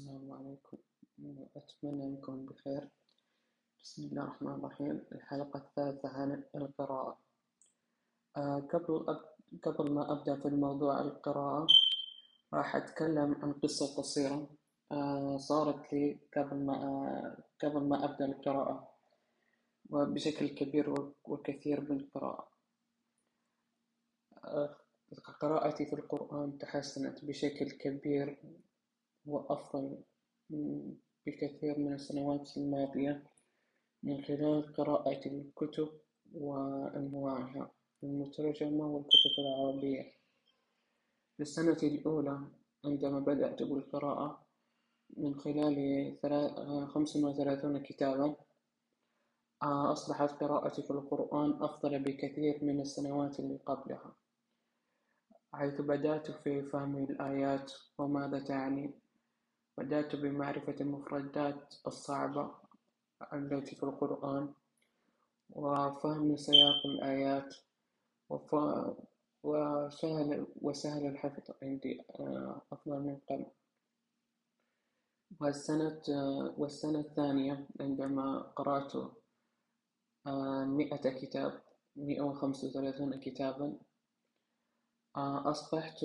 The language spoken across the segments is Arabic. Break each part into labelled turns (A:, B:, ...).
A: السلام عليكم. أتمنى أنكم بخير. بسم الله الرحمن الرحيم. الحلقة الثالثة عن القراءة. آه، قبل أب... قبل ما أبدأ في الموضوع القراءة راح أتكلم عن قصة قصيرة آه، صارت لي قبل ما آه، قبل ما أبدأ القراءة وبشكل كبير وكثير من القراءة. قراءتي في القرآن تحسنت بشكل كبير. وأفضل بكثير من السنوات الماضية من خلال قراءة الكتب وأنواعها المترجمة والكتب العربية. في السنة الأولى عندما بدأت بالقراءة من خلال خمس وثلاثون كتابا أصبحت قراءتي في القرآن أفضل بكثير من السنوات اللي قبلها حيث بدأت في فهم الآيات وماذا تعني. بدأت بمعرفة المفردات الصعبة التي في القرآن وفهم سياق الآيات وسهل وسهل الحفظ عندي آه، أفضل من قبل. والسنة والسنة الثانية عندما قرأت آه، مئة كتاب مئة وخمسة وثلاثون كتابا أصبحت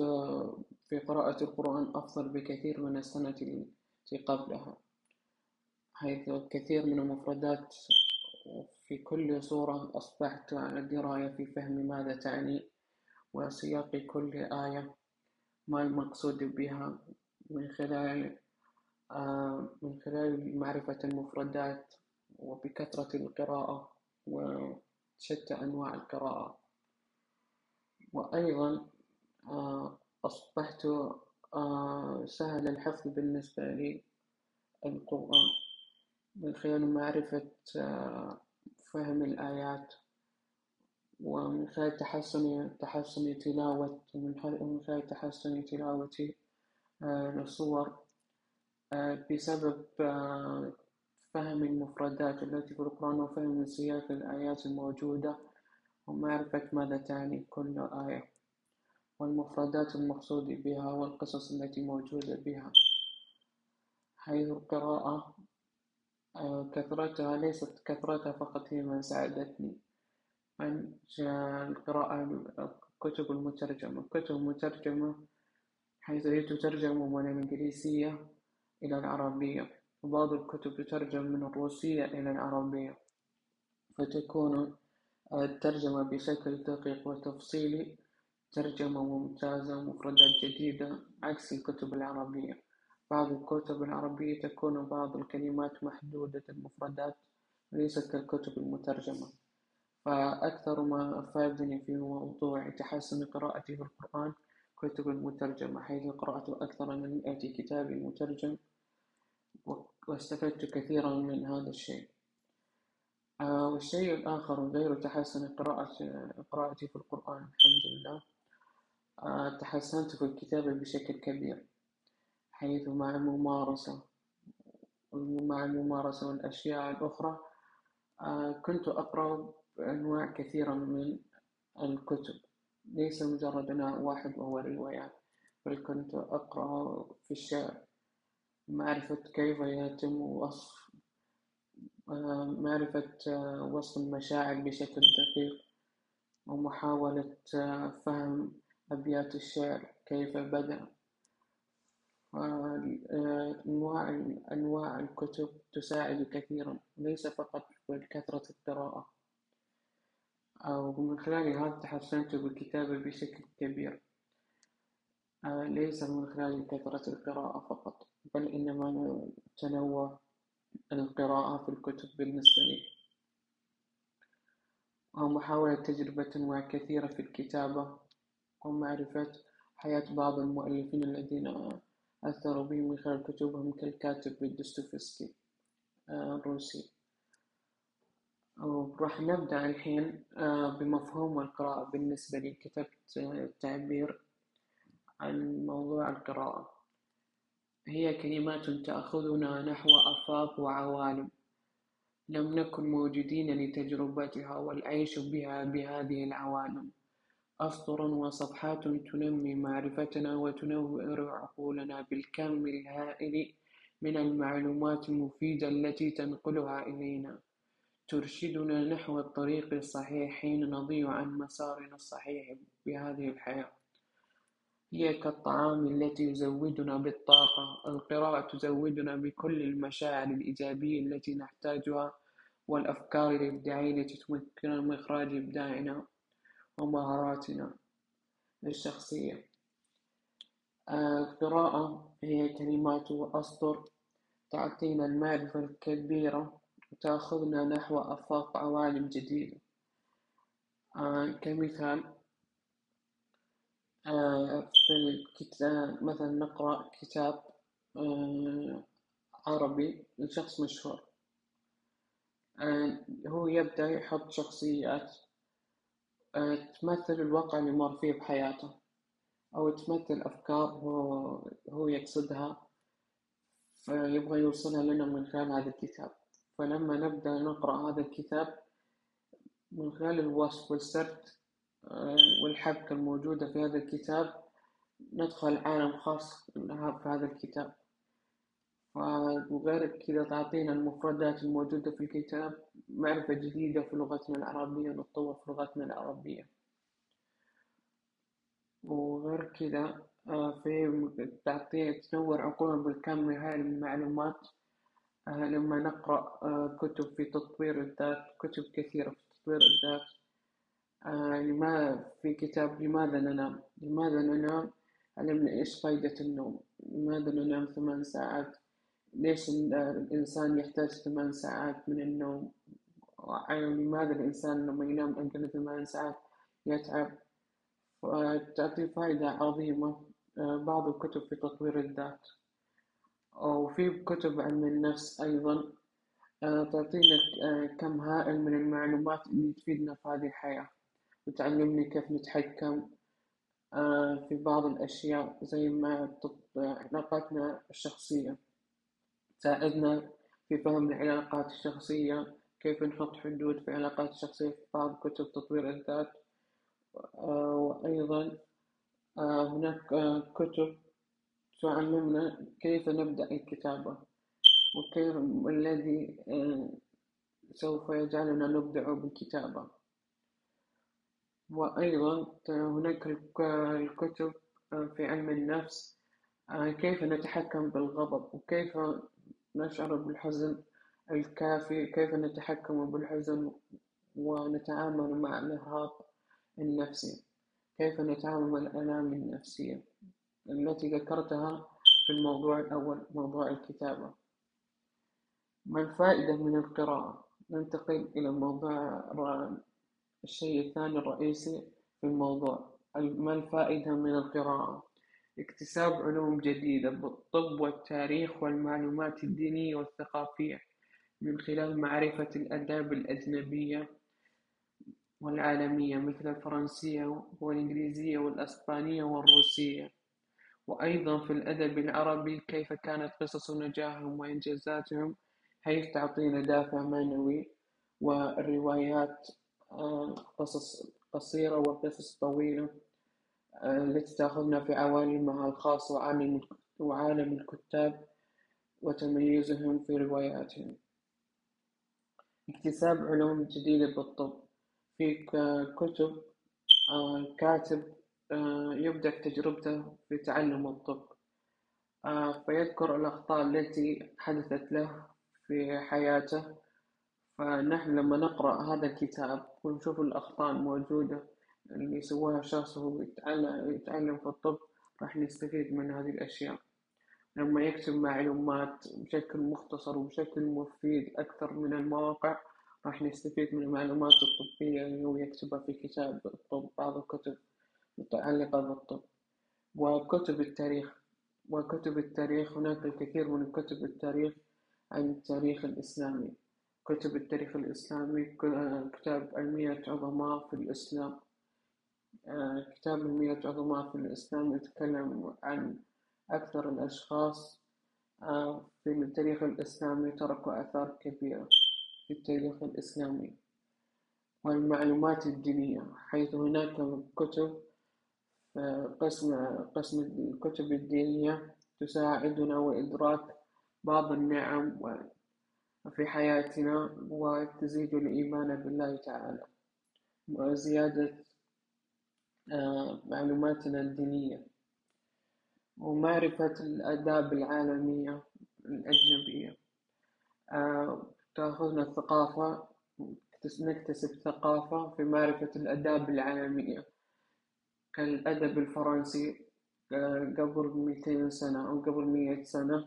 A: في قراءة القرآن أفضل بكثير من السنة التي قبلها حيث كثير من المفردات في كل سورة أصبحت على دراية في فهم ماذا تعني وسياق كل آية ما المقصود بها. من خلال من خلال معرفة المفردات وبكثرة القراءة وشتى أنواع القراءة. وأيضا أصبحت آه، سهل الحفظ بالنسبة لي القرآن من خلال معرفة آه، فهم الآيات ومن خلال تحسن تحسن تلاوة من خلال تحسن تلاوتي الصور بسبب فهم المفردات التي في القرآن وفهم سياق الآيات الموجودة ومعرفة ماذا تعني كل آية. والمفردات المقصود بها والقصص التي موجودة بها حيث القراءة آه، كثرتها ليست كثرتها فقط هي من ساعدتني. عن القراءة الكتب المترجمة. الكتب المترجمة حيث هي تترجم من الإنجليزية إلى العربية. وبعض الكتب تترجم من الروسية إلى العربية. فتكون الترجمة بشكل دقيق وتفصيلي. ترجمة ممتازة ومفردات جديدة عكس الكتب العربية. بعض الكتب العربية تكون بعض الكلمات محدودة المفردات ليست كالكتب المترجمة. فأكثر ما أفادني في موضوع تحسن قراءتي في القرآن كتب المترجمة. حيث قرأت أكثر من مئة كتاب مترجم واستفدت كثيرا من هذا الشيء. آه والشيء الآخر غير تحسن قراءة قراءتي في القرآن. الحمد لله. تحسنت في الكتابة بشكل كبير حيث مع الممارسة مع الممارسة والأشياء الأخرى آه، كنت أقرأ أنواع كثيرة من الكتب. ليس مجرد نوع واحد وهو الروايات بل كنت أقرأ في الشعر. معرفة كيف يتم وصف آه، معرفة وصف المشاعر بشكل دقيق ومحاولة فهم أبيات الشعر كيف بدأ؟ أنواع أنواع الكتب تساعد كثيرا ليس فقط بكثرة القراءة. أو من خلال هذا تحسنت بالكتابة بشكل كبير. ليس من خلال كثرة القراءة فقط بل إنما تنوع القراءة في الكتب بالنسبة لي. ومحاولة تجربة أنواع كثيرة في الكتابة ومعرفة حياة بعض المؤلفين الذين أثروا بي من خلال كتبهم كالكاتب دوستويفسكي آه، الروسي. راح نبدأ الحين آه، بمفهوم القراءة. بالنسبة لي كتبت تعبير عن موضوع القراءة. هي كلمات تأخذنا نحو آفاق وعوالم. لم نكن موجودين لتجربتها والعيش بها بهذه العوالم. أسطر وصفحات تنمي معرفتنا وتنوّر عقولنا بالكم الهائل من المعلومات المفيدة التي تنقلها إلينا. ترشدنا نحو الطريق الصحيح حين نضيع عن مسارنا الصحيح بهذه الحياة. هي كالطعام التي يزودنا بالطاقة. القراءة تزودنا بكل المشاعر الإيجابية التي نحتاجها والأفكار الإبداعية التي تمكننا من إخراج إبداعنا. ومهاراتنا الشخصية. القراءة هي كلمات وأسطر تعطينا المعرفة الكبيرة وتأخذنا نحو آفاق عوالم جديدة. كمثال في الكتاب مثلا نقرأ كتاب عربي لشخص مشهور. هو يبدأ يحط شخصيات تمثل الواقع اللي مر فيه بحياته أو تمثل أفكار هو, هو يقصدها فيبغى يوصلها لنا من خلال هذا الكتاب. فلما نبدأ نقرأ هذا الكتاب من خلال الوصف والسرد والحبكة الموجودة في هذا الكتاب ندخل عالم خاص في هذا الكتاب. وغير كذا تعطينا المفردات الموجودة في الكتاب معرفة جديدة في لغتنا العربية نتطور في لغتنا العربية. وغير كذا في تعطي تنور عقولنا بالكم هاي المعلومات. لما نقرأ كتب في تطوير الذات كتب كثيرة في تطوير الذات. لما في كتاب لماذا ننام؟ لماذا ننام؟ علمنا إيش فايدة النوم؟ لماذا ننام ثمان ساعات؟ ليش الإنسان يحتاج ثمان ساعات من النوم؟ لماذا الإنسان لما ينام أقل ثمان ساعات يتعب؟ تعطي فائدة عظيمة بعض الكتب في تطوير الذات. وفي كتب علم النفس أيضا تعطينا كم هائل من المعلومات اللي تفيدنا في هذه الحياة. وتعلمني كيف نتحكم في بعض الأشياء زي ما علاقاتنا الشخصية. تساعدنا في فهم العلاقات الشخصية كيف نحط حدود في العلاقات الشخصية في بعض كتب تطوير الذات. وأيضا هناك كتب تعلمنا كيف نبدأ الكتابة وكيف الذي سوف يجعلنا نبدع بالكتابة. وأيضا هناك الكتب في علم النفس كيف نتحكم بالغضب وكيف نشعر بالحزن الكافي كيف نتحكم بالحزن ونتعامل مع الإرهاق النفسي؟ كيف نتعامل مع الآلام النفسية التي ذكرتها في الموضوع الأول موضوع الكتابة. ما الفائدة من القراءة؟ ننتقل إلى موضوع الشيء الثاني الرئيسي في الموضوع. ما الفائدة من القراءة؟ اكتساب علوم جديدة بالطب والتاريخ والمعلومات الدينية والثقافية من خلال معرفة الآداب الأجنبية والعالمية مثل الفرنسية والإنجليزية والأسبانية والروسية. وأيضا في الأدب العربي كيف كانت قصص نجاحهم وإنجازاتهم حيث تعطينا دافع معنوي والروايات قصص قصيرة وقصص طويلة. التي تأخذنا في عوالمها الخاصة وعالم الكتاب وتميزهم في رواياتهم. اكتساب علوم جديدة بالطب. في كتب كاتب يبدأ تجربته في تعلم الطب. فيذكر الأخطاء التي حدثت له في حياته. فنحن لما نقرأ هذا الكتاب ونشوف الأخطاء الموجودة اللي سواها الشخص وهو يتعلم في الطب راح نستفيد من هذه الأشياء. لما يكتب معلومات بشكل مختصر وبشكل مفيد أكثر من المواقع راح نستفيد من المعلومات الطبية اللي هو يكتبها في كتاب الطب بعض الكتب متعلقة بالطب. وكتب التاريخ. وكتب التاريخ هناك الكثير من كتب التاريخ عن التاريخ الإسلامي. كتب التاريخ الإسلامي كتاب المية عظماء في الإسلام. كتاب المية عظماء في الإسلام يتكلم عن أكثر الأشخاص في التاريخ الإسلامي تركوا آثار كبيرة في التاريخ الإسلامي والمعلومات الدينية حيث هناك كتب قسم قسم الكتب الدينية تساعدنا وإدراك بعض النعم في حياتنا وتزيد الإيمان بالله تعالى. وزيادة آه، معلوماتنا الدينية ومعرفة الآداب العالمية الأجنبية. آه، تأخذنا الثقافة نكتسب ثقافة في معرفة الآداب العالمية. كالأدب الفرنسي آه، قبل مئتين سنة أو قبل مئة سنة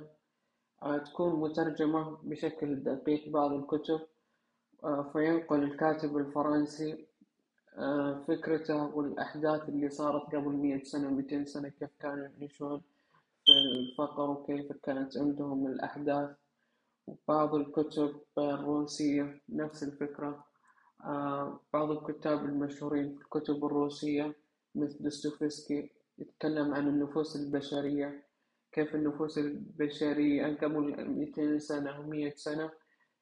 A: آه، تكون مترجمة بشكل دقيق بعض الكتب فينقل الكاتب الفرنسي فكرته والأحداث اللي صارت قبل مئة سنة مئتين سنة كيف كانوا يعيشون في الفقر وكيف كانت عندهم الأحداث. وبعض الكتب الروسية نفس الفكرة. آه، بعض الكتاب المشهورين في الكتب الروسية مثل دوستويفسكي يتكلم عن النفوس البشرية كيف النفوس البشرية قبل 200 سنة 100 سنة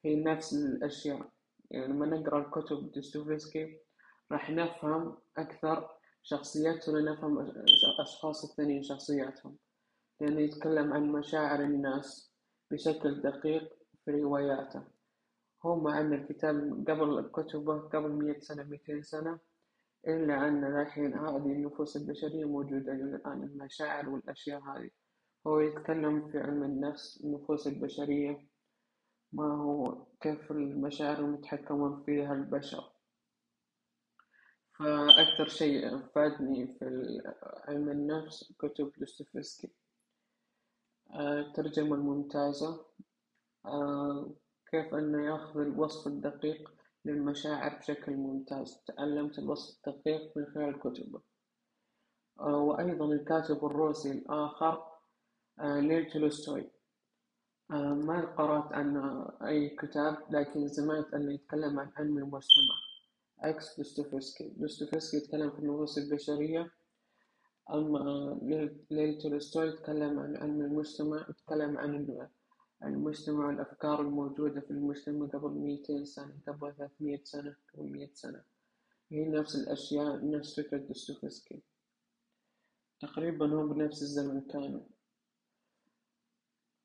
A: هي نفس الأشياء. يعني لما نقرأ الكتب دوستويفسكي راح نفهم أكثر شخصياتنا نفهم الأشخاص الثانيين شخصياتهم. لأنه يتكلم عن مشاعر الناس بشكل دقيق في رواياته. هو مع أن الكتاب قبل كتبه قبل مئة سنة مئتين سنة إلا أن الحين هذه النفوس البشرية موجودة الآن المشاعر والأشياء هذه. هو يتكلم في علم النفس النفوس البشرية ما هو كيف المشاعر المتحكمون فيها البشر. فأكثر شيء فادني في علم النفس كتب دوستويفسكي الترجمة الممتازة آه، كيف أنه يأخذ الوصف الدقيق للمشاعر بشكل ممتاز. تعلمت الوصف الدقيق من خلال كتبه. آه، وأيضا الكاتب الروسي الآخر آه، ليل تولستوي. ما قرأت عنه أي كتاب لكن سمعت أنه يتكلم عن علم المجتمع. عكس دوستويفسكي دوستويفسكي يتكلم في النفوس البشرية. أما ليو تولستوي يتكلم عن علم المجتمع يتكلم عن المجتمع والأفكار الموجودة في المجتمع قبل مئتين سنة قبل ثلاثمية سنة قبل مئة سنة. هي نفس الأشياء نفس فكرة دوستويفسكي. تقريبا هم بنفس الزمن كانوا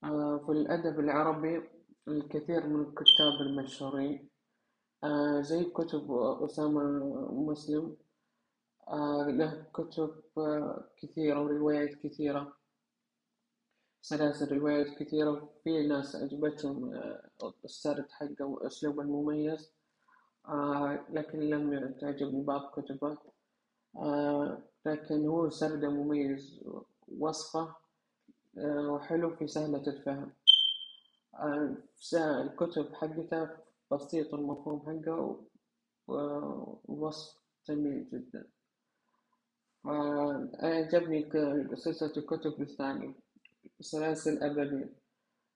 A: آه، في الأدب العربي الكثير من الكتاب المشهورين آه، زي كتب أسامة مسلم. آه، له كتب كثيرة وروايات كثيرة سلاسل روايات كثيرة في ناس عجبتهم آه، السرد حقه وأسلوبه المميز. آه، لكن لم تعجبني بعض كتبه. لكن هو سرده مميز وصفه وحلو في سهلة الفهم. الكتب حقته بسيط المفهوم حقه ووصف جميل جدا. أعجبني سلسلة الكتب الثانية سلاسل أبدية.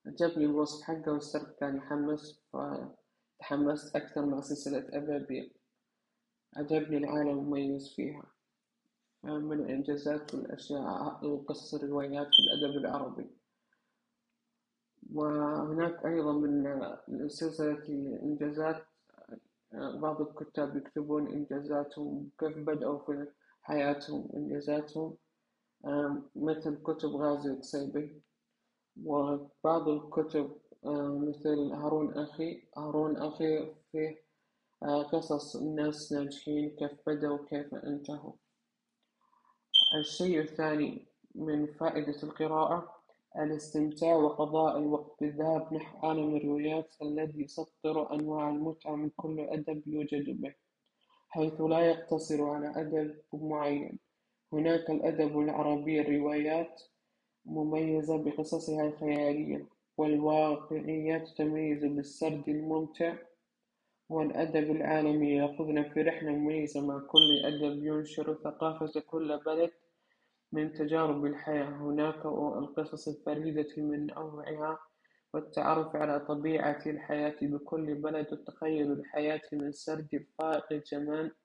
A: عجبني الوصف حقه والسرد كان يحمس فتحمست أكثر مع سلسلة أبابيل عجبني العالم المميز فيها من الإنجازات والأشياء القصص الروايات في الأدب العربي. وهناك أيضا من سلسلة الإنجازات بعض الكتاب يكتبون إنجازاتهم كيف بدأوا في حياتهم إنجازاتهم. مثل كتب غازي القصيبي وبعض الكتب مثل هارون أخي. هارون أخي فيه قصص الناس ناجحين كيف بدأوا وكيف انتهوا. الشيء الثاني من فائدة القراءة الاستمتاع وقضاء الوقت بالذهاب. نحو عالم الروايات الذي يسطر أنواع المتعة من كل أدب يوجد به حيث لا يقتصر على أدب معين. هناك الأدب العربي الروايات مميزة بقصصها الخيالية والواقعية تتميز بالسرد الممتع والأدب العالمي. يأخذنا في رحلة مميزة مع كل أدب ينشر ثقافة كل بلد من تجارب الحياة. هناك القصص الفريدة من نوعها والتعرف على طبيعة الحياة بكل بلد. وتخيل الحياة من سرد الفائق الجمال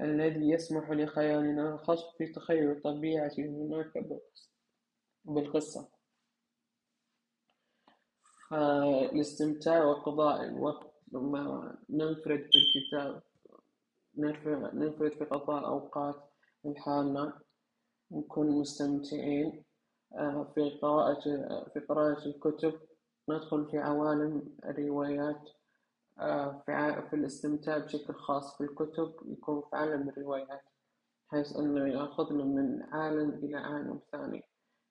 A: الذي يسمح لخيالنا. الخاص في تخيل طبيعة. هناك بالقصة. فالاستمتاع وقضاء الوقت. لما ننفرد بالكتاب ننفرد في قضاء أوقات لحالنا نكون مستمتعين آه، في قراءة في قراءة الكتب. ندخل في عوالم الروايات آه، في, الاستمتاع بشكل خاص في الكتب. يكون في عالم الروايات بحيث أنه يأخذنا من عالم إلى عالم ثاني.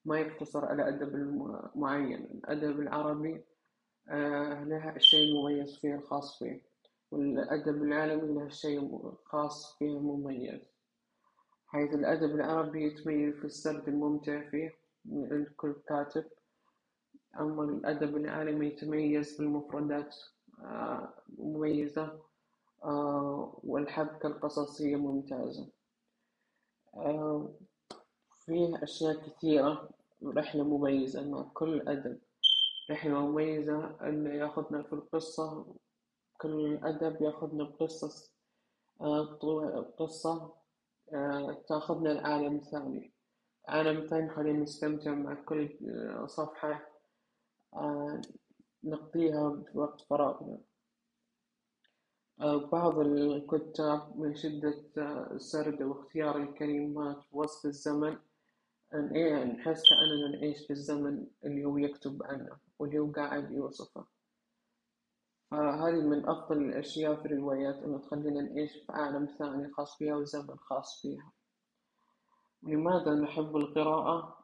A: ما يقتصر على أدب معين. الأدب العربي آه، له شيء مميز فيه الخاص فيه والأدب العالمي له شيء خاص فيه مميز. حيث الأدب العربي يتميز في السرد الممتع فيه من عند كل كاتب. أما الأدب العالمي يتميز بالمفردات آه، مميزة آه، والحبكة القصصية ممتازة. فيه أشياء كثيرة رحلة مميزة مع كل أدب رحلة مميزة إنه ياخدنا في القصة كل أدب ياخدنا بقصة آه، قصة آه، تاخدنا لعالم ثاني. عالم ثاني خلينا نستمتع مع كل آه، صفحة نقضيها بوقت فراغنا. بعض الكتاب من شدة سرد واختيار الكلمات ووصف الزمن إيه نحس كأننا نعيش في الزمن اللي هو يكتب عنه واللي هو قاعد يوصفه. فهذه من أفضل الأشياء في الروايات إنه تخلينا نعيش في عالم ثاني خاص فيها وزمن خاص فيها لماذا نحب القراءة؟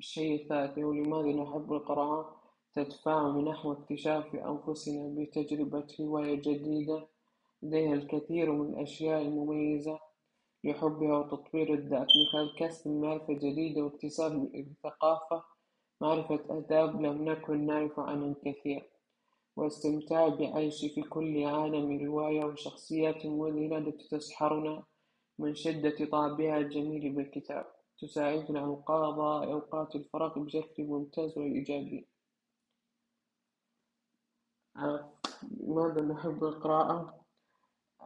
A: شيء ثالث ولماذا نحب القراءة؟ تدفعنا نحو اكتشاف أنفسنا بتجربة هواية جديدة لديها الكثير من الأشياء المميزة لحبها وتطوير الذات من خلال كسب معرفة جديدة واكتساب ثقافة معرفة آداب لم نكن نعرف عنها الكثير واستمتاع بعيش في كل عالم رواية وشخصيات التي تسحرنا من شدة طابعها الجميل بالكتاب. تساعدنا على قضاء أوقات الفراغ بشكل ممتاز وإيجابي. لماذا نحب القراءة؟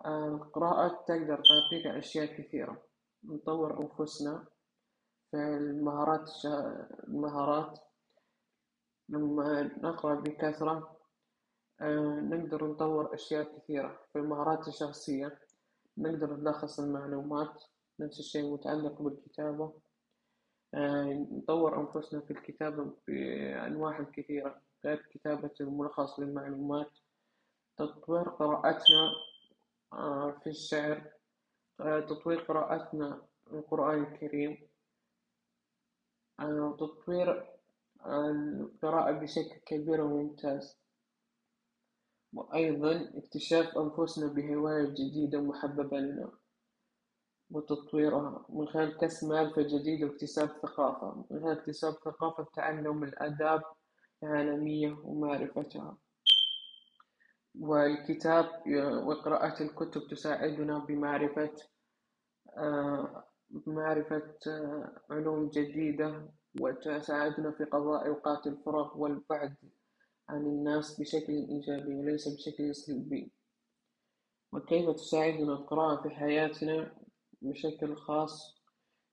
A: القراءة تقدر تعطيك أشياء كثيرة. نطور أنفسنا في المهارات المهارات. لما نقرأ بكثرة نقدر نطور أشياء كثيرة في المهارات الشخصية. نقدر نلخص المعلومات نفس الشيء متعلق بالكتابة. آه، نطور أنفسنا في الكتابة بأنواع كثيرة غير كتابة الملخص للمعلومات. تطوير قراءتنا آه، في الشعر. آه، تطوير قراءتنا القرآن الكريم. آه، تطوير القراءة بشكل كبير وممتاز. وأيضا اكتشاف أنفسنا بهواية جديدة محببة لنا وتطويرها. من خلال كسب معرفة جديدة واكتساب ثقافة. من خلال اكتساب ثقافة تعلم الآداب العالمية ومعرفتها. والكتاب وقراءة الكتب تساعدنا بمعرفة بمعرفة علوم جديدة وتساعدنا في قضاء أوقات الفراغ والبعد. عن الناس بشكل إيجابي وليس بشكل سلبي. وكيف تساعدنا القراءة في حياتنا بشكل خاص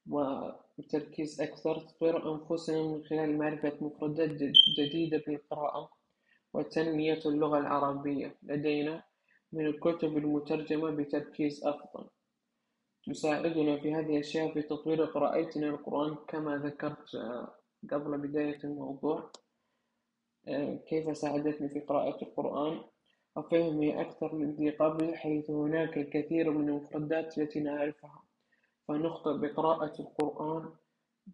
A: وبتركيز أكثر؟ تطوير أنفسنا من خلال معرفة مفردات جديدة بالقراءة وتنمية اللغة العربية. لدينا من الكتب المترجمة بتركيز أفضل. تساعدنا في هذه الأشياء في تطوير قراءتنا للقرآن كما ذكرت قبل بداية الموضوع. كيف ساعدتني في قراءة القرآن؟ وفهمي أكثر من ذي قبل حيث هناك الكثير من المفردات التي نعرفها. فنخطئ بقراءة القرآن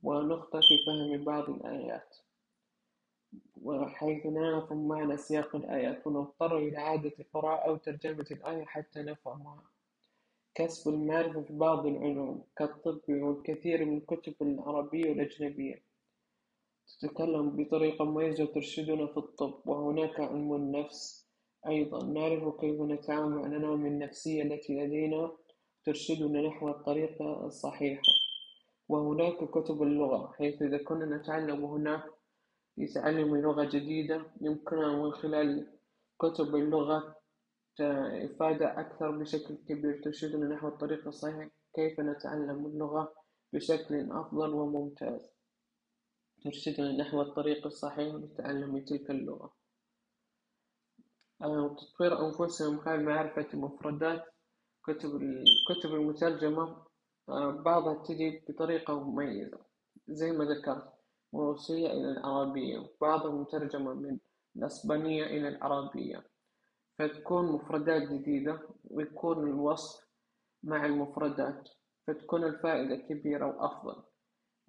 A: ونخطئ في فهم بعض الآيات. وحيث نعرف معنى سياق الآيات ونضطر إلى إعادة القراءة أو ترجمة الآية حتى نفهمها. كسب المعرفة في بعض العلوم كالطب والكثير من الكتب العربية والأجنبية. تتكلم بطريقة مميزة وترشدنا في الطب وهناك علم النفس أيضا. نعرف كيف نتعامل مع الأنامل النفسية التي لدينا ترشدنا نحو الطريقة الصحيحة. وهناك كتب اللغة حيث إذا كنا نتعلم هناك لتعلم لغة جديدة يمكننا من خلال كتب اللغة إفادة أكثر بشكل كبير ترشدنا نحو الطريق الصحيح كيف نتعلم اللغة بشكل أفضل وممتاز. ترشدنا نحو الطريق الصحيح لتعلم تلك اللغة. تطوير أنفسنا من خلال معرفة المفردات كتب الكتب المترجمة آه، بعضها تجي بطريقة مميزة زي ما ذكرت وروسية إلى العربية وبعضها مترجمة من الأسبانية إلى العربية. فتكون مفردات جديدة ويكون الوصف مع المفردات فتكون الفائدة كبيرة وأفضل.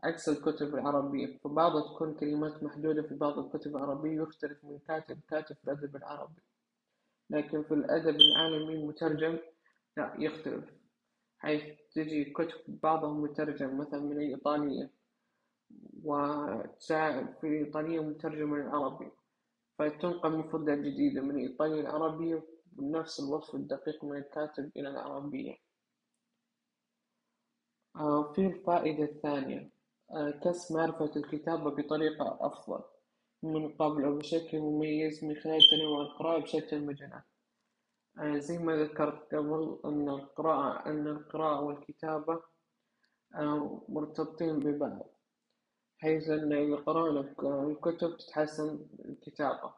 A: عكس الكتب العربية فبعضها تكون كلمات محدودة في بعض الكتب العربية يختلف من كاتب كاتب في الأدب العربي. لكن في الأدب العالمي المترجم لا يختلف. حيث تجي كتب بعضهم مترجم مثلا من الإيطالية وتساعد في الإيطالية مترجمة للعربي فتنقل مفردات جديدة من الإيطالية العربية بنفس الوصف الدقيق من الكاتب إلى العربية. آه، في الفائدة الثانية. كسب معرفة الكتابة بطريقة أفضل من قبل أو بشكل مميز من خلال تنوع القراءة بشتى المجالات آه، زي ما ذكرت قبل أن القراءة أن القراءة والكتابة مرتبطين ببعض حيث أن إذا قرأنا الكتب تتحسن الكتابة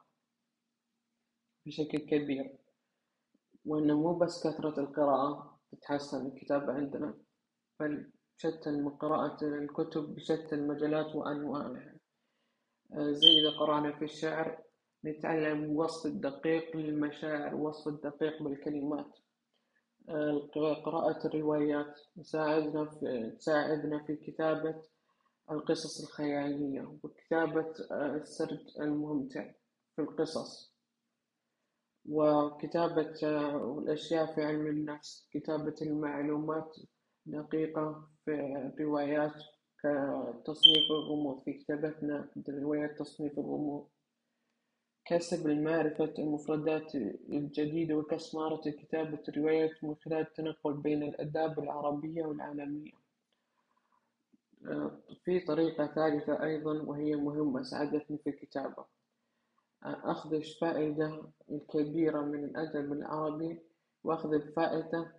A: بشكل كبير وأنه مو بس كثرة القراءة تتحسن الكتابة عندنا بل شتى من قراءة الكتب بشتى المجالات وأنواعها زي إذا قرأنا في الشعر نتعلم الوصف الدقيق للمشاعر الوصف الدقيق بالكلمات. قراءة الروايات تساعدنا في تساعدنا في كتابة القصص الخيالية وكتابة السرد الممتع في القصص. وكتابة الأشياء في علم النفس كتابة المعلومات دقيقة في الروايات كتصنيف الغموض في كتابتنا روايات تصنيف الغموض. كسب المعرفة المفردات الجديدة وكسب مهارة كتابة الروايات من خلال التنقل بين الآداب العربية والعالمية. في طريقة ثالثة أيضا وهي مهمة ساعدتني في الكتابة. أخذ الفائدة الكبيرة من الأدب العربي وأخذ الفائدة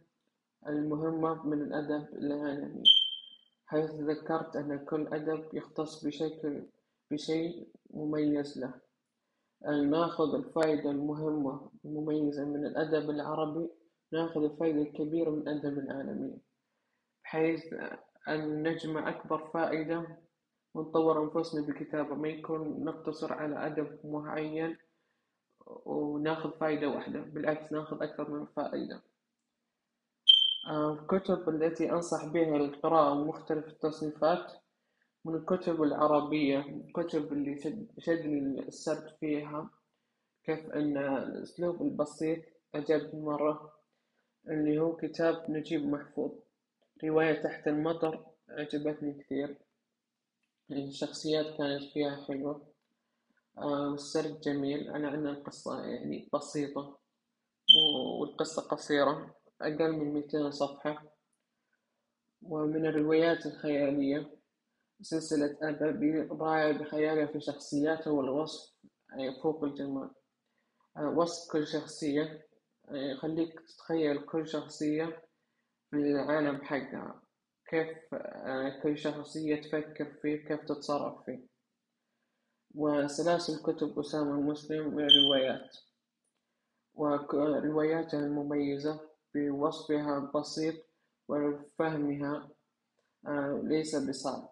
A: المهمة من الأدب العالمي حيث ذكرت أن كل أدب يختص بشكل بشيء مميز له. ناخذ الفائدة المهمة المميزة من الأدب العربي ناخذ الفائدة الكبيرة من الأدب العالمي. بحيث أن نجمع أكبر فائدة ونطور أنفسنا بالكتابة ما يكون نقتصر على أدب معين وناخذ فائدة واحدة. بالعكس ناخذ أكثر من فائدة. الكتب التي أنصح بها القراءة مختلف التصنيفات من الكتب العربية الكتب اللي شدني السرد فيها كيف أن الأسلوب البسيط عجبني مرة اللي هو كتاب نجيب محفوظ رواية تحت المطر عجبتني كثير. الشخصيات كانت فيها حلوة. والسرد جميل أنا أن القصة يعني بسيطة والقصة قصيرة. أقل من مئتين صفحة. ومن الروايات الخيالية سلسلة أبابيل رائع بخيالها في شخصياتها والوصف فوق الجمال. وصف كل شخصية. يخليك تتخيل كل شخصية في العالم حقها. كيف كل شخصية تفكر فيه كيف تتصرف فيه. وسلاسل كتب أسامة مسلم من الروايات. ورواياتها المميزة. بوصفها البسيط وفهمها آه، ليس بصعب.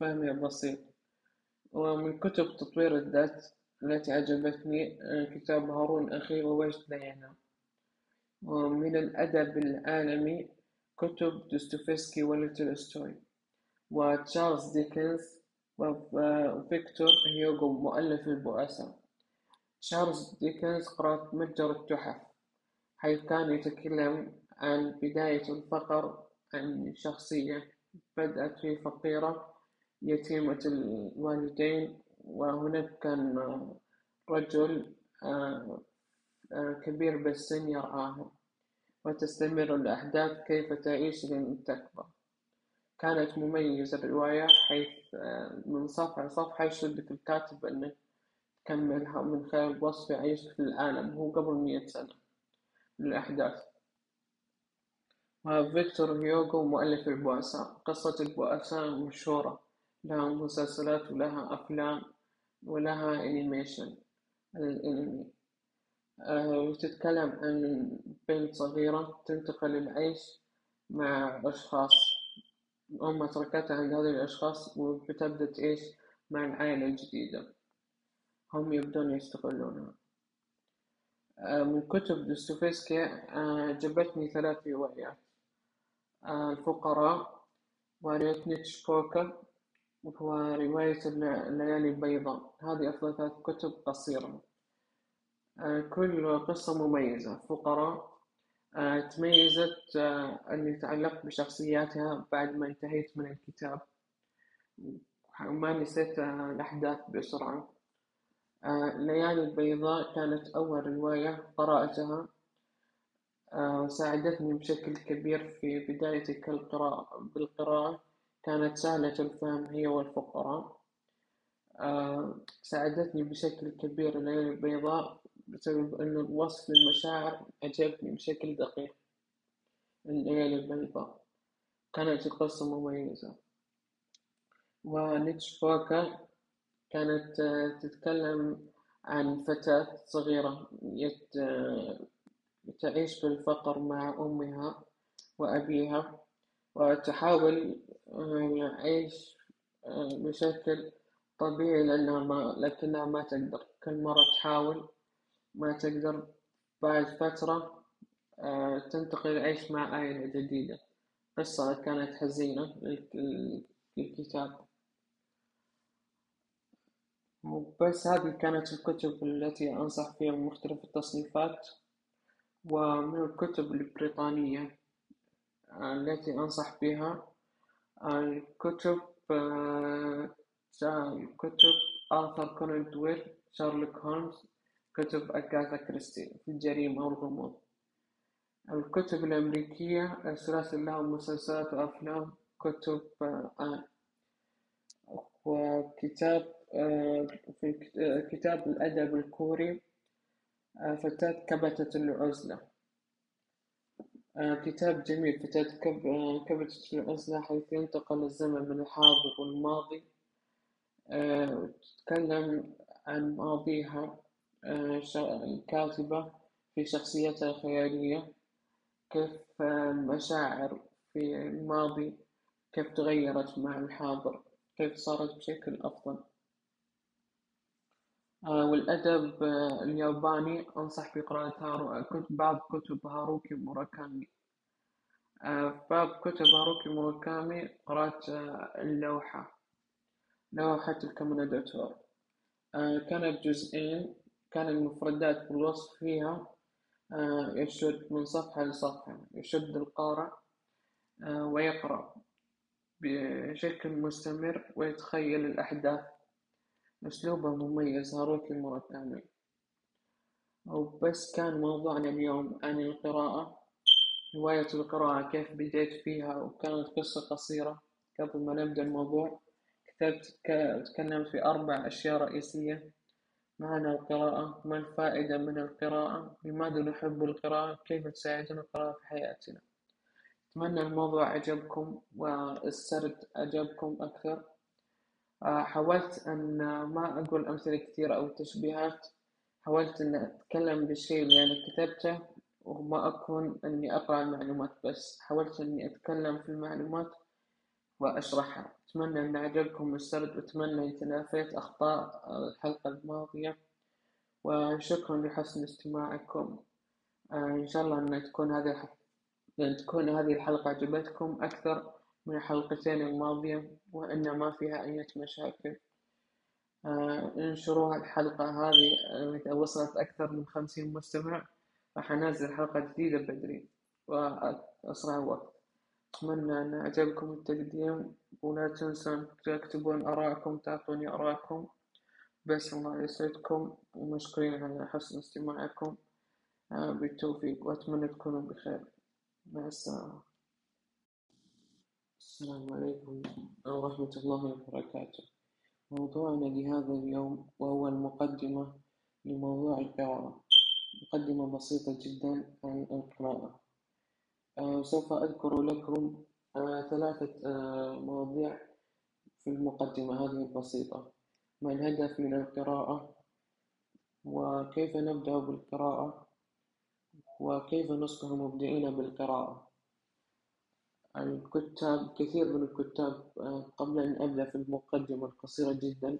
A: فهمها بسيط. ومن كتب تطوير الذات التي عجبتني آه، كتاب هارون أخي ووجد لا ومن الأدب العالمي كتب دوستويفسكي ولتولستوي. وتشارلز ديكنز وفيكتور هيوغو مؤلف البؤساء. تشارلز ديكنز قرأت متجر التحف. حيث كان يتكلم عن بداية الفقر عن شخصية بدأت في فقيرة يتيمة الوالدين؟ وهناك كان رجل آه، آه، كبير بالسن يرعاها وتستمر الأحداث كيف تعيش لين تكبر كانت مميزة الرواية حيث آه، من صفحة لصفحة يشدك الكاتب أنك تكملها من خلال وصف يعيش في العالم هو قبل مية سنة. الأحداث فيكتور هيوغو مؤلف البؤساء. قصة البؤساء مشهورة. لها مسلسلات ولها أفلام ولها animation الأنمي آه، وتتكلم عن بنت صغيرة تنتقل العيش مع أشخاص. أمها تركتها عند هذه الأشخاص وبتبدأ تعيش مع العائلة الجديدة. هم يبدون يستغلونها آه، من كتب دوستويفسكي عجبتني ثلاث روايات. الفقراء ورواية نيتش بوكر ورواية الليالي البيضاء. هذه أفضل ثلاث كتب قصيرة. كل قصة مميزة. فقراء تميزت أني تعلقت بشخصياتها بعد ما انتهيت من الكتاب. وما نسيت الأحداث بسرعة. الليالي البيضاء كانت أول رواية قرأتها. ساعدتني بشكل كبير في بدايتي كالقراءة بالقراءة. كانت سهلة الفهم هي والفقراء. ساعدتني بشكل كبير الليالي البيضاء بسبب إنه الوصف للمشاعر عجبني بشكل دقيق. الليالي البيضاء كانت القصة مميزة. ونيتش فوكا كانت تتكلم عن فتاة صغيرة يت... تعيش في الفقر مع أمها وأبيها وتحاول يعيش بشكل طبيعي لأنها ما لكنها ما تقدر. كل مرة تحاول ما تقدر بعد فترة تنتقل العيش مع عائلة جديدة. قصة كانت حزينة للكتاب. وبس هذه كانت الكتب التي أنصح فيها مختلف التصنيفات ومن الكتب البريطانية التي أنصح بها الكتب كتب آرثر كونان دويل شارلوك هولمز كتب أغاثا كريستي في الجريمة والغموض. الكتب الأمريكية سلاسل لها مسلسلات وأفلام كتب آن وكتاب في كتاب الأدب الكوري فتاة كبتة العزلة. كتاب جميل فتاة كبتة العزلة حيث ينتقل الزمن من الحاضر والماضي. تتكلم عن ماضيها الكاتبة في شخصيتها الخيالية. كيف المشاعر في الماضي كيف تغيرت مع الحاضر كيف صارت بشكل أفضل. والأدب الياباني. أنصح بقراءة هارو... بعض كتب هاروكي موراكامي. في بعض كتب هاروكي موراكامي قرأت اللوحة. لوحة الكومينداتور كانت جزئين كان المفردات والوصف فيها يشد من صفحة لصفحة. يشد القارئ ويقرأ بشكل مستمر ويتخيل الأحداث. أسلوبه مميز هاروكي موراكامي وبس كان موضوعنا اليوم عن القراءة هواية القراءة كيف بديت فيها وكانت قصة قصيرة قبل ما نبدأ الموضوع. كتبت تكلمت في أربع أشياء رئيسية. معنى القراءة ما الفائدة من القراءة لماذا نحب القراءة كيف تساعدنا القراءة في حياتنا. أتمنى الموضوع عجبكم والسرد عجبكم أكثر. حاولت أن ما أقول أمثلة كثيرة أو تشبيهات. حاولت أن أتكلم بالشيء اللي أنا كتبته وما أكون أني أقرأ المعلومات بس حاولت أني أتكلم في المعلومات وأشرحها. أتمنى أن عجبكم السرد وأتمنى أن تلافيت أخطاء الحلقة الماضية. وشكرا لحسن استماعكم. إن شاء الله أن تكون أن تكون هذه الحلقة عجبتكم أكثر. من الحلقتين الماضية وأن ما فيها أي مشاكل. انشروا الحلقة هذه إذا وصلت أكثر من خمسين مستمع راح أنزل حلقة جديدة بدري وأسرع وقت. أتمنى أن عجبكم التقديم ولا تنسوا تكتبون آراءكم تعطوني آراءكم. بس الله يسعدكم ومشكورين على حسن استماعكم. بالتوفيق وأتمنى تكونوا بخير. مع السلامة. السلام عليكم ورحمة الله وبركاته. موضوعنا لهذا اليوم وهو المقدمة لموضوع القراءة. مقدمة بسيطة جدا عن القراءة. آه سوف أذكر لكم آه ثلاثة آه مواضيع في المقدمة هذه البسيطة. ما الهدف من القراءة؟ وكيف نبدأ بالقراءة؟ وكيف نصبح مبدعين بالقراءة؟ الكتاب كثير من الكتاب قبل أن أبدأ في المقدمة القصيرة جدا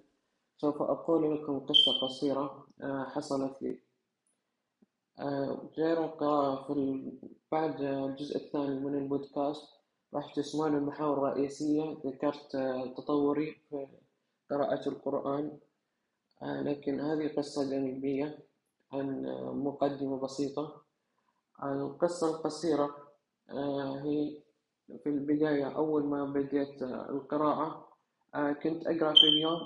A: سوف أقول لكم قصة قصيرة آه، حصلت لي. آه، غير القراءة في بعد الجزء الثاني من البودكاست راح تسمعون المحاور الرئيسية ذكرت آه، تطوري في قراءة القرآن. لكن هذه قصة جانبية عن مقدمة بسيطة. القصة القصيرة هي في البداية أول ما بديت القراءة كنت أقرأ في اليوم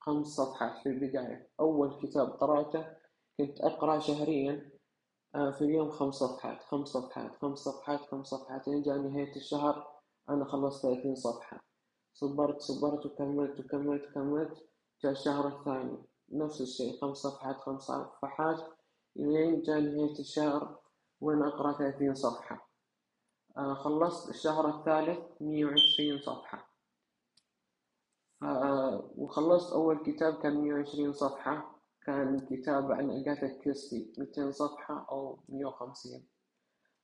A: خمس صفحات في البداية. أول كتاب قرأته كنت أقرأ شهريا آه، في اليوم خمس صفحات خمس صفحات خمس صفحات خمس صفحات. لين جاء نهاية الشهر أنا خلصت ثلاثين صفحة. صبرت صبرت وكملت وكملت وكملت. جاء الشهر الثاني نفس الشيء خمس صفحات خمس صفحات. لين جاء نهاية الشهر وأنا أقرأ ثلاثين صفحة. آه، خلصت الشهر الثالث مية وعشرين صفحة. وخلصت أول كتاب كان مية وعشرين صفحة. كان كتاب عن أجاثا كريستي ميتين صفحة أو مية وخمسين.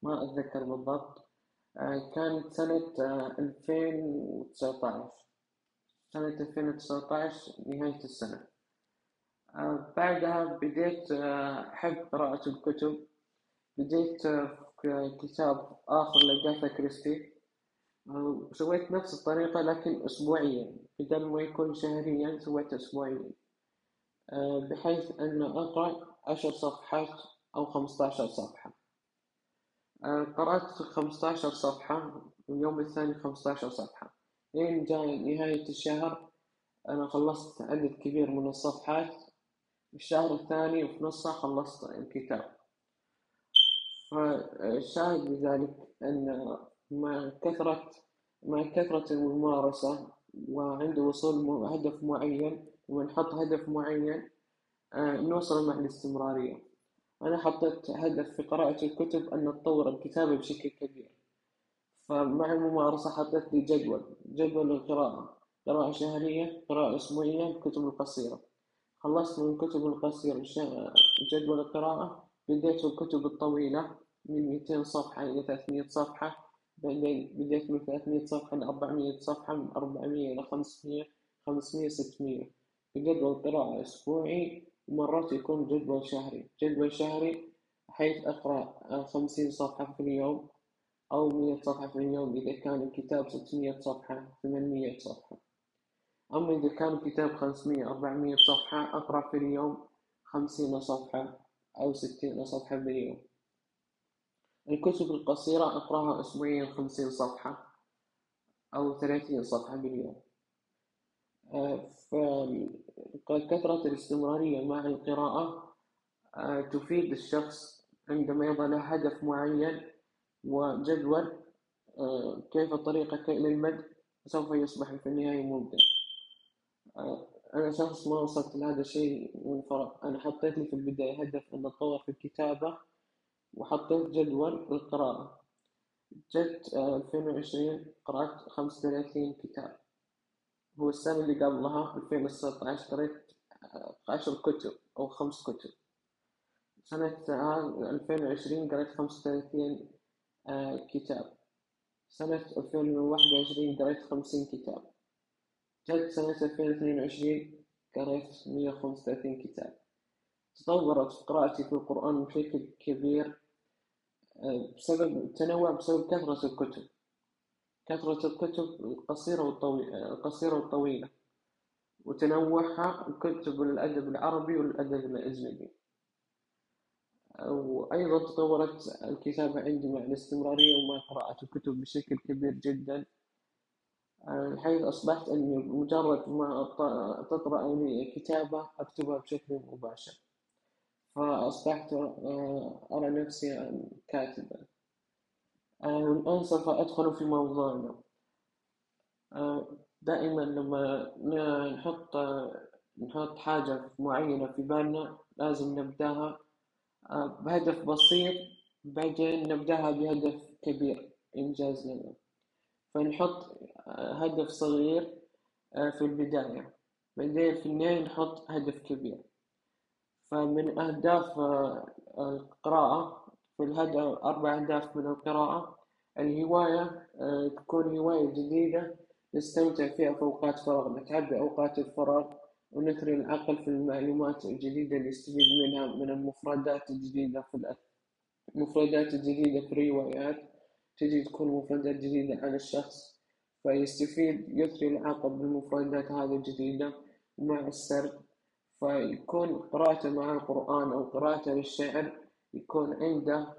A: ما أتذكر بالضبط. آه، كانت سنة آه، ألفين وتسعتاش سنة ألفين وتسعتاش نهاية السنة. آه، بعدها بديت أحب قراءة الكتب. بديت كتاب آخر لأجاثا كريستي. سويت نفس الطريقة لكن أسبوعيا. بدل ما يكون شهريا سويت أسبوعيا. آه، بحيث أن أقرأ عشر صفحات أو خمسطعشر صفحة. آه، قرأت خمسطعشر صفحة واليوم الثاني خمسطعشر صفحة. لين جاء نهاية الشهر أنا خلصت عدد كبير من الصفحات. الشهر الثاني وفي نصه خلصت الكتاب. فالشاهد بذلك أن مع كثرة مع كثرة الممارسة وعند وصول هدف معين ونحط هدف معين آه، نوصل مع الاستمرارية. أنا حطيت هدف في قراءة الكتب أن أتطور الكتابة بشكل كبير. فمع الممارسة حطيت لي جدول جدول للقراءة قراءة شهرية قراءة أسبوعية الكتب القصيرة. خلصت من الكتب القصيرة جدول القراءة بديت الكتب الطويلة. من 200 صفحة إلى 300 صفحة بعدين بديت من 300 صفحة ل 400 صفحة من 400 إلى 500 500 600 بجدول قراءة أسبوعي ومرات يكون جدول شهري. جدول شهري حيث أقرأ 50 صفحة في اليوم أو 100 صفحة في اليوم. إذا كان الكتاب 600 صفحة 800 صفحة. أما إذا كان الكتاب 500 400 صفحة أقرأ في اليوم 50 صفحة أو 60 صفحة باليوم الكتب القصيرة أقرأها أسبوعيا خمسين صفحة أو ثلاثين صفحة باليوم. آه، فكثرة الاستمرارية مع القراءة آه، تفيد الشخص عندما يضع له هدف معين وجدول آه، كيف طريقك إلى المد سوف يصبح في النهاية ممتع. أنا شخص ما وصلت لهذا الشيء من فراغ. أنا حطيت في البداية هدف أن أتطور في الكتابة وحطيت جدول للقراءة. جت آه، ألفين وعشرين قرأت خمسة وثلاثين كتاب. هو السنة اللي قبلها ألفين وتسعة عشر قريت آه، عشر كتب أو خمس كتب. سنة آه، ألفين وعشرين قريت خمسة وثلاثين كتاب. سنة ألفين وواحد وعشرين قريت خمسين كتاب. جت سنة ألفين واثنين وعشرين قريت مية وخمسة وثلاثين كتاب. تطورت قراءتي في القرآن بشكل كبير. آه، بسبب التنوع بسبب كثرة الكتب. كثرة الكتب القصيرة والطويلة القصيرة والطويلة. وتنوعها الكتب الأدب العربي والأدب الأجنبي. وأيضا تطورت الكتابة عندي مع الاستمرارية ومع قراءة الكتب بشكل كبير جدا. حيث أصبحت أني مجرد ما تطرأ لي كتابة أكتبها بشكل مباشر. فأصبحت آه، أرى نفسي كاتبا آه، والآن سوف أدخل في موضوعنا. آه، دائما لما نحط نحط حاجة معينة في بالنا لازم نبدأها بهدف بسيط بعدين نبدأها بهدف كبير إنجاز لنا. فنحط هدف صغير في البداية. بعدين في النهاية نحط هدف كبير. فمن أهداف آه، القراءة في الهدف أربع أهداف من القراءة. الهواية آه، تكون هواية جديدة نستمتع فيها في أوقات فراغنا تعبي أوقات الفراغ ونثري العقل في المعلومات الجديدة اللي يستفيد منها من المفردات الجديدة في المفردات الجديدة في الروايات. تجي تكون مفردات جديدة عن الشخص فيستفيد يثري العقل بالمفردات هذه الجديدة مع السرد. فيكون قراءته مع القرآن أو قراءته للشعر يكون عنده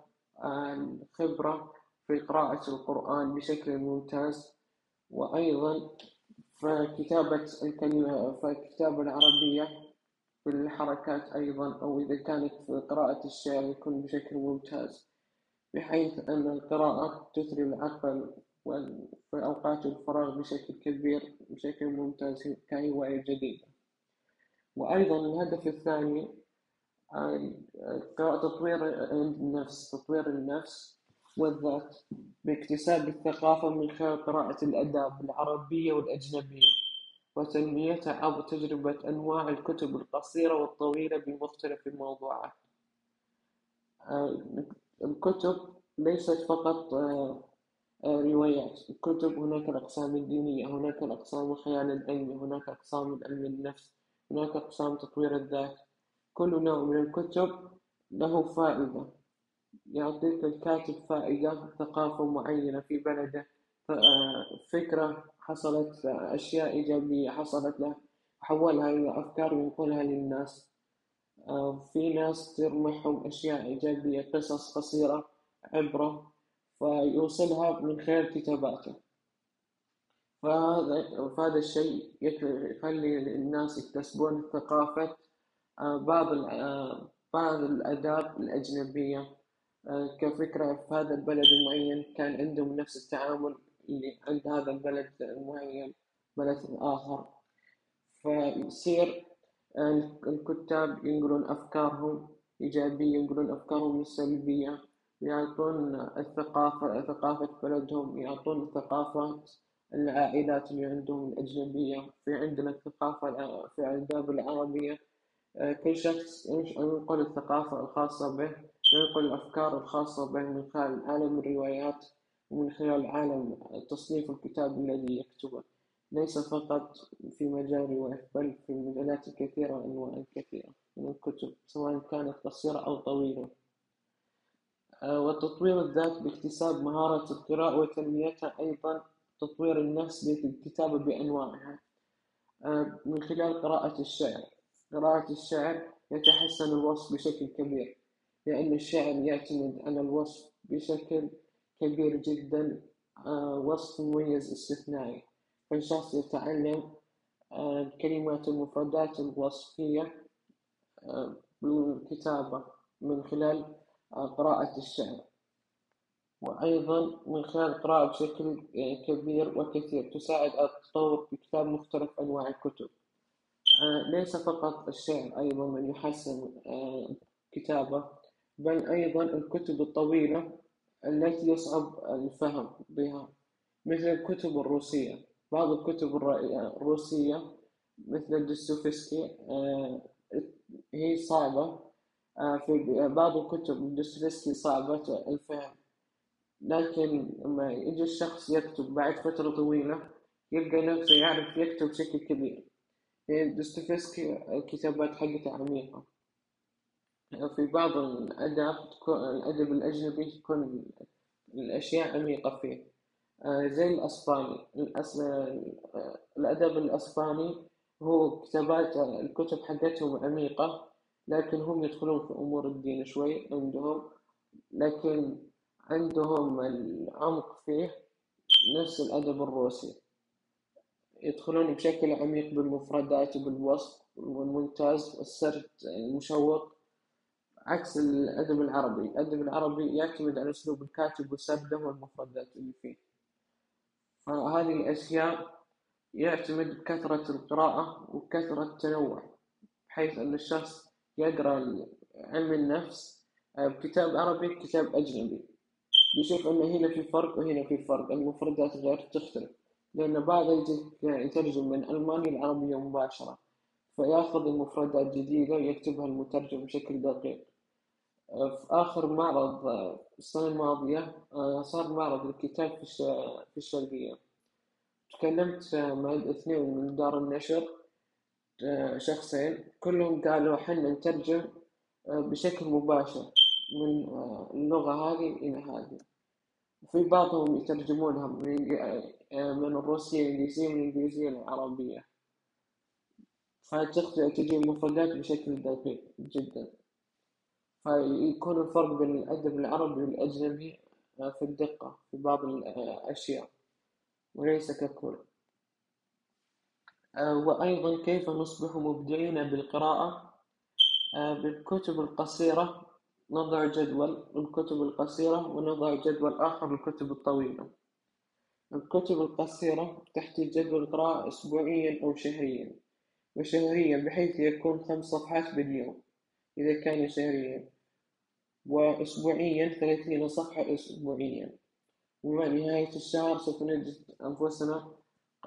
A: الخبرة في قراءة القرآن بشكل ممتاز. وأيضا فكتابة الكلمة فالكتابة العربية في الحركات أيضا أو إذا كانت في قراءة الشعر يكون بشكل ممتاز. بحيث أن القراءة تثري العقل في أوقات الفراغ بشكل كبير بشكل ممتاز كهواية جديدة وأيضا الهدف الثاني تطوير النفس تطوير النفس والذات باكتساب الثقافة من خلال قراءة الآداب العربية والأجنبية وتنميتها عبر تجربة أنواع الكتب القصيرة والطويلة بمختلف الموضوعات. الكتب ليست فقط روايات. الكتب هناك الأقسام الدينية هناك الأقسام الخيال العلمي هناك أقسام علم النفس. هناك أقسام تطوير الذات. كل نوع من الكتب له فائدة. يعطيك الكاتب فائدة ثقافة معينة في بلده فكرة حصلت أشياء إيجابية حصلت له حولها إلى أفكار ينقلها للناس. في ناس تصير معهم أشياء إيجابية قصص قصيرة عبرة فيوصلها من خلال كتاباته. فهذا فهذا الشيء يخلي الناس يكتسبون ثقافة بعض بعض الآداب الأجنبية. كفكرة في هذا البلد المعين كان عندهم نفس التعامل اللي عند هذا البلد المعين بلد آخر. فيصير الكتاب ينقلون أفكارهم إيجابية ينقلون أفكارهم السلبية يعطون الثقافة ثقافة بلدهم يعطون الثقافة العائلات اللي عندهم الأجنبية في عندنا الثقافة في الآداب العربية. كل شخص ينقل الثقافة الخاصة به ينقل الأفكار الخاصة به من خلال عالم الروايات ومن خلال عالم تصنيف الكتاب الذي يكتبه. ليس فقط في مجال الرواية بل في المجالات الكثيرة وأنواع كثيرة من الكتب سواء كانت قصيرة أو طويلة. وتطوير الذات باكتساب مهارة القراءة وتنميتها أيضا تطوير النفس بالكتابة بأنواعها من خلال قراءة الشعر. قراءة الشعر يتحسن الوصف بشكل كبير لأن الشعر يعتمد على الوصف بشكل كبير جدا وصف مميز استثنائي. فالشخص يتعلم الكلمات المفردات الوصفية بالكتابة من خلال قراءة الشعر. وأيضا من خلال القراءة بشكل كبير وكثير تساعد على التطور في كتاب مختلف أنواع الكتب. ليس فقط الشعر أيضا من يحسن كتابة بل أيضا الكتب الطويلة التي يصعب الفهم بها مثل الكتب الروسية. بعض الكتب الروسية مثل دوستويفسكي هي صعبة في بعض الكتب دوستويفسكي صعبة الفهم. لكن لما يجي الشخص يكتب بعد فترة طويلة يلقى نفسه يعرف يكتب بشكل كبير. يعني دوستويفسكي الكتابات حقته عميقة. في بعض الأدب الأدب الأجنبي تكون الأشياء عميقة فيه. زي الأسباني. الأدب الأسباني هو كتابات الكتب حقتهم عميقة لكن هم يدخلون في أمور الدين شوي عندهم. لكن عندهم العمق فيه نفس الأدب الروسي. يدخلون بشكل عميق بالمفردات وبالوصف والممتاز السرد المشوق عكس الأدب العربي. الأدب العربي يعتمد على أسلوب الكاتب وسرده والمفردات اللي فيه. فهذه الأشياء يعتمد بكثرة القراءة وكثرة التنوع بحيث أن الشخص يقرأ علم النفس بكتاب عربي بكتاب أجنبي. بيشوف أن هنا في فرق وهنا في فرق. المفردات غير تختلف لأن بعض يترجم من ألماني العربية مباشرة فيأخذ المفردات جديدة ويكتبها المترجم بشكل دقيق. في آخر معرض السنة الماضية صار معرض الكتاب في الشرقية. تكلمت مع الاثنين من دار النشر آه، شخصين كلهم قالوا حنا نترجم آه، بشكل مباشر. من اللغة هذه إلى هذه. وفي بعضهم يترجمونها من الروسية الإنجليزية من الإنجليزية العربية. فتجي المفردات بشكل دقيق جدا. فيكون الفرق بين الأدب العربي والأجنبي في الدقة في بعض الأشياء وليس ككل. وأيضا كيف نصبح مبدعين بالقراءة؟ بالكتب القصيرة نضع جدول للكتب القصيرة ونضع جدول آخر للكتب الطويلة. الكتب القصيرة تحتاج جدول قراءة أسبوعيا أو شهريا وشهريا بحيث يكون خمس صفحات باليوم إذا كان شهريا وأسبوعيا ثلاثين صفحة أسبوعيا. ومع نهاية الشهر سوف نجد أنفسنا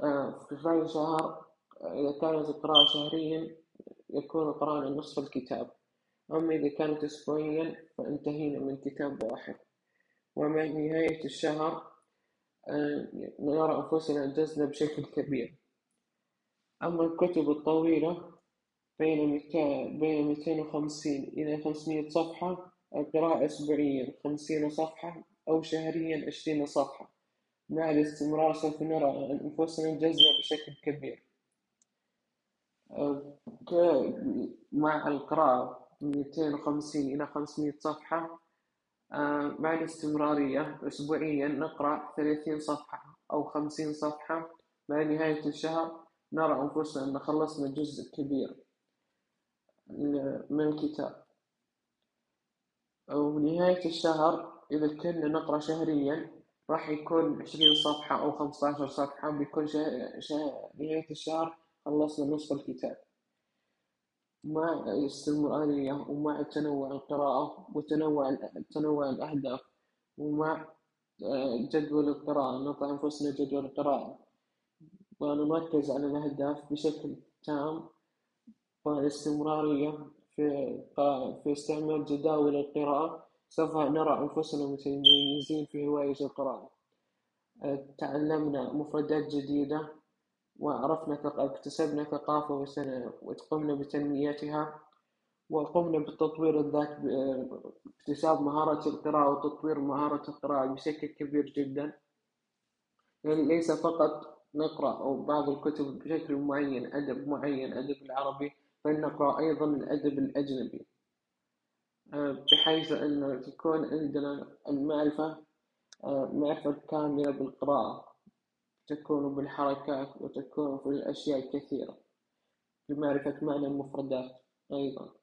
A: آه، في خلال شهر إذا كانت القراءة شهريا يكون قرأنا نصف الكتاب. إذا كانت أسبوعيا فانتهينا من كتاب واحد. ومع نهاية الشهر آه، نرى أنفسنا أنجزنا بشكل كبير. أما الكتب الطويلة بين بين ميتين وخمسين إلى خمسمية صفحة القراءة أسبوعيا خمسين صفحة أو شهريا عشرين صفحة. مع الاستمرار سوف نرى أنفسنا أنجزنا بشكل كبير. مع القراءة. 250 إلى 500 صفحة آه، مع الاستمرارية أسبوعيا نقرأ 30 صفحة أو 50 صفحة مع نهاية الشهر نرى أنفسنا أن خلصنا جزء كبير من الكتاب. ونهاية الشهر إذا كنا نقرأ شهريا راح يكون 20 صفحة أو 15 صفحة بيكون نهاية الشهر خلصنا نصف الكتاب. مع الاستمرارية ومع تنوع القراءة وتنوع تنوع الأهداف ومع آه، جدول القراءة نضع أنفسنا جدول القراءة. ونركز على الأهداف بشكل تام. والاستمرارية في في استعمال جداول القراءة. سوف نرى أنفسنا متميزين في هواية القراءة. آه، تعلمنا مفردات جديدة. وعرفنا اكتسبنا ثقافة وقمنا بتنميتها وقمنا بتطوير الذات باكتساب مهارة القراءة وتطوير مهارة القراءة بشكل كبير جدا. يعني ليس فقط نقرأ أو بعض الكتب بشكل معين أدب معين أدب العربي بل نقرأ أيضا الأدب الأجنبي. بحيث أن تكون عندنا المعرفة معرفة كاملة بالقراءة. تكون بالحركات وتكون في الأشياء الكثيرة. لمعرفة معنى المفردات أيضا.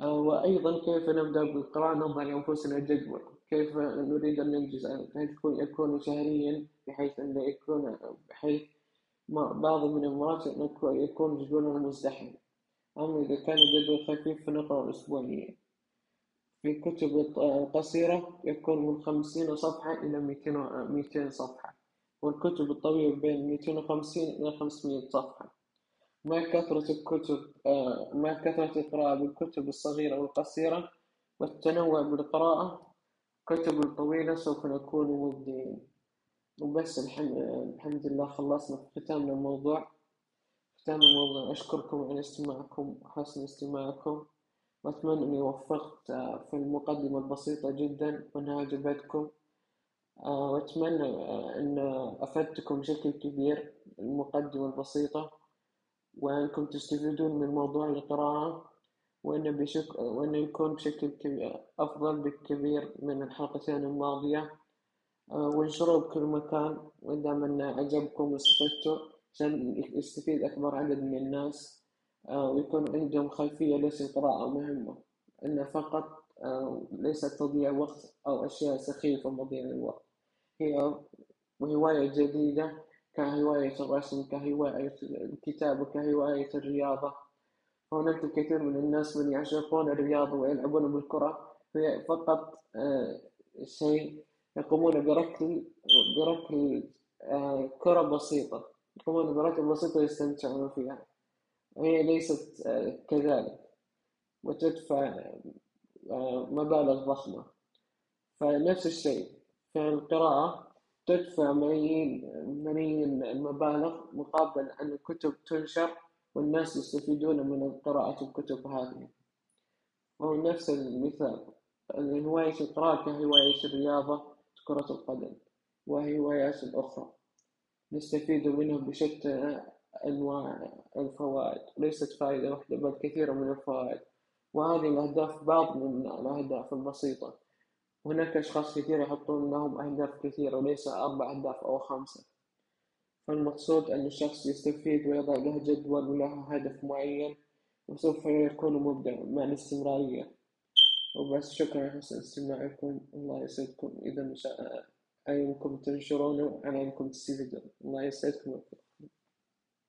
A: آه، وأيضا كيف نبدأ بالقراءة نضع لأنفسنا جدول. كيف نريد أن ننجز؟ يكون يكون شهريا بحيث أن يكون بحيث بعض من المرات يكون جدولنا مزدحم أما إذا كان جدول خفيف فنقرأ أسبوعيا. في كتب قصيرة يكون من خمسين صفحة إلى ميتين صفحة. والكتب الطويلة بين 250 إلى 500 صفحة. مع كثرة الكتب آه، مع كثرة القراءة بالكتب الصغيرة والقصيرة والتنوع بالقراءة الكتب الطويلة سوف نكون مبدعين. وبس الحمد, لله خلصنا في ختام الموضوع. ختام الموضوع أشكركم على استماعكم وحسن استماعكم. وأتمنى أني وفقت آه، في المقدمة البسيطة جدا. وأنها عجبتكم وأتمنى آه، أن أفدتكم بشكل كبير المقدمة البسيطة وأنكم تستفيدون من موضوع القراءة وأن بشك... وأن يكون بشكل كبير أفضل بكثير من الحلقتين الماضية. آه، وانشروه بكل مكان ودام أن عجبكم واستفدتوا عشان يستفيد أكبر عدد من الناس ويكون عندهم خلفية ليش القراءة مهمة إنها فقط ليست تضييع وقت أو أشياء سخيفة مضيع للوقت. هي هواية جديدة كهواية الرسم كهواية الكتابة كهواية الرياضة. هناك الكثير من الناس من يعشقون الرياضة ويلعبون بالكرة. هي فقط آه، شيء يقومون بركل بركل آه، كرة بسيطة يقومون بركل بسيطة يستمتعون فيها. هي ليست آه، كذلك وتدفع مبالغ ضخمة. فنفس الشيء. في القراءة تدفع ملايين ملايين المبالغ مقابل أن الكتب تنشر والناس يستفيدون من قراءة الكتب هذه. وهو نفس المثال. هواية القراءة كهواية الرياضة كرة القدم وهوايات أخرى. نستفيد منها بشتى أنواع الفوائد. ليست فائدة واحدة بل كثير من الفوائد. وهذه الأهداف بعض من الأهداف البسيطة هناك أشخاص كثير يحطون لهم أهداف كثيرة وليس أربع أهداف أو خمسة. فالمقصود أن الشخص يستفيد ويضع له جدول وله هدف معين وسوف يكون مبدع مع الاستمرارية. وبس شكرا لحسن استماعكم. الله يسعدكم. إذا أيكم تنشرونه على أنكم تستفيدون. الله يسعدكم.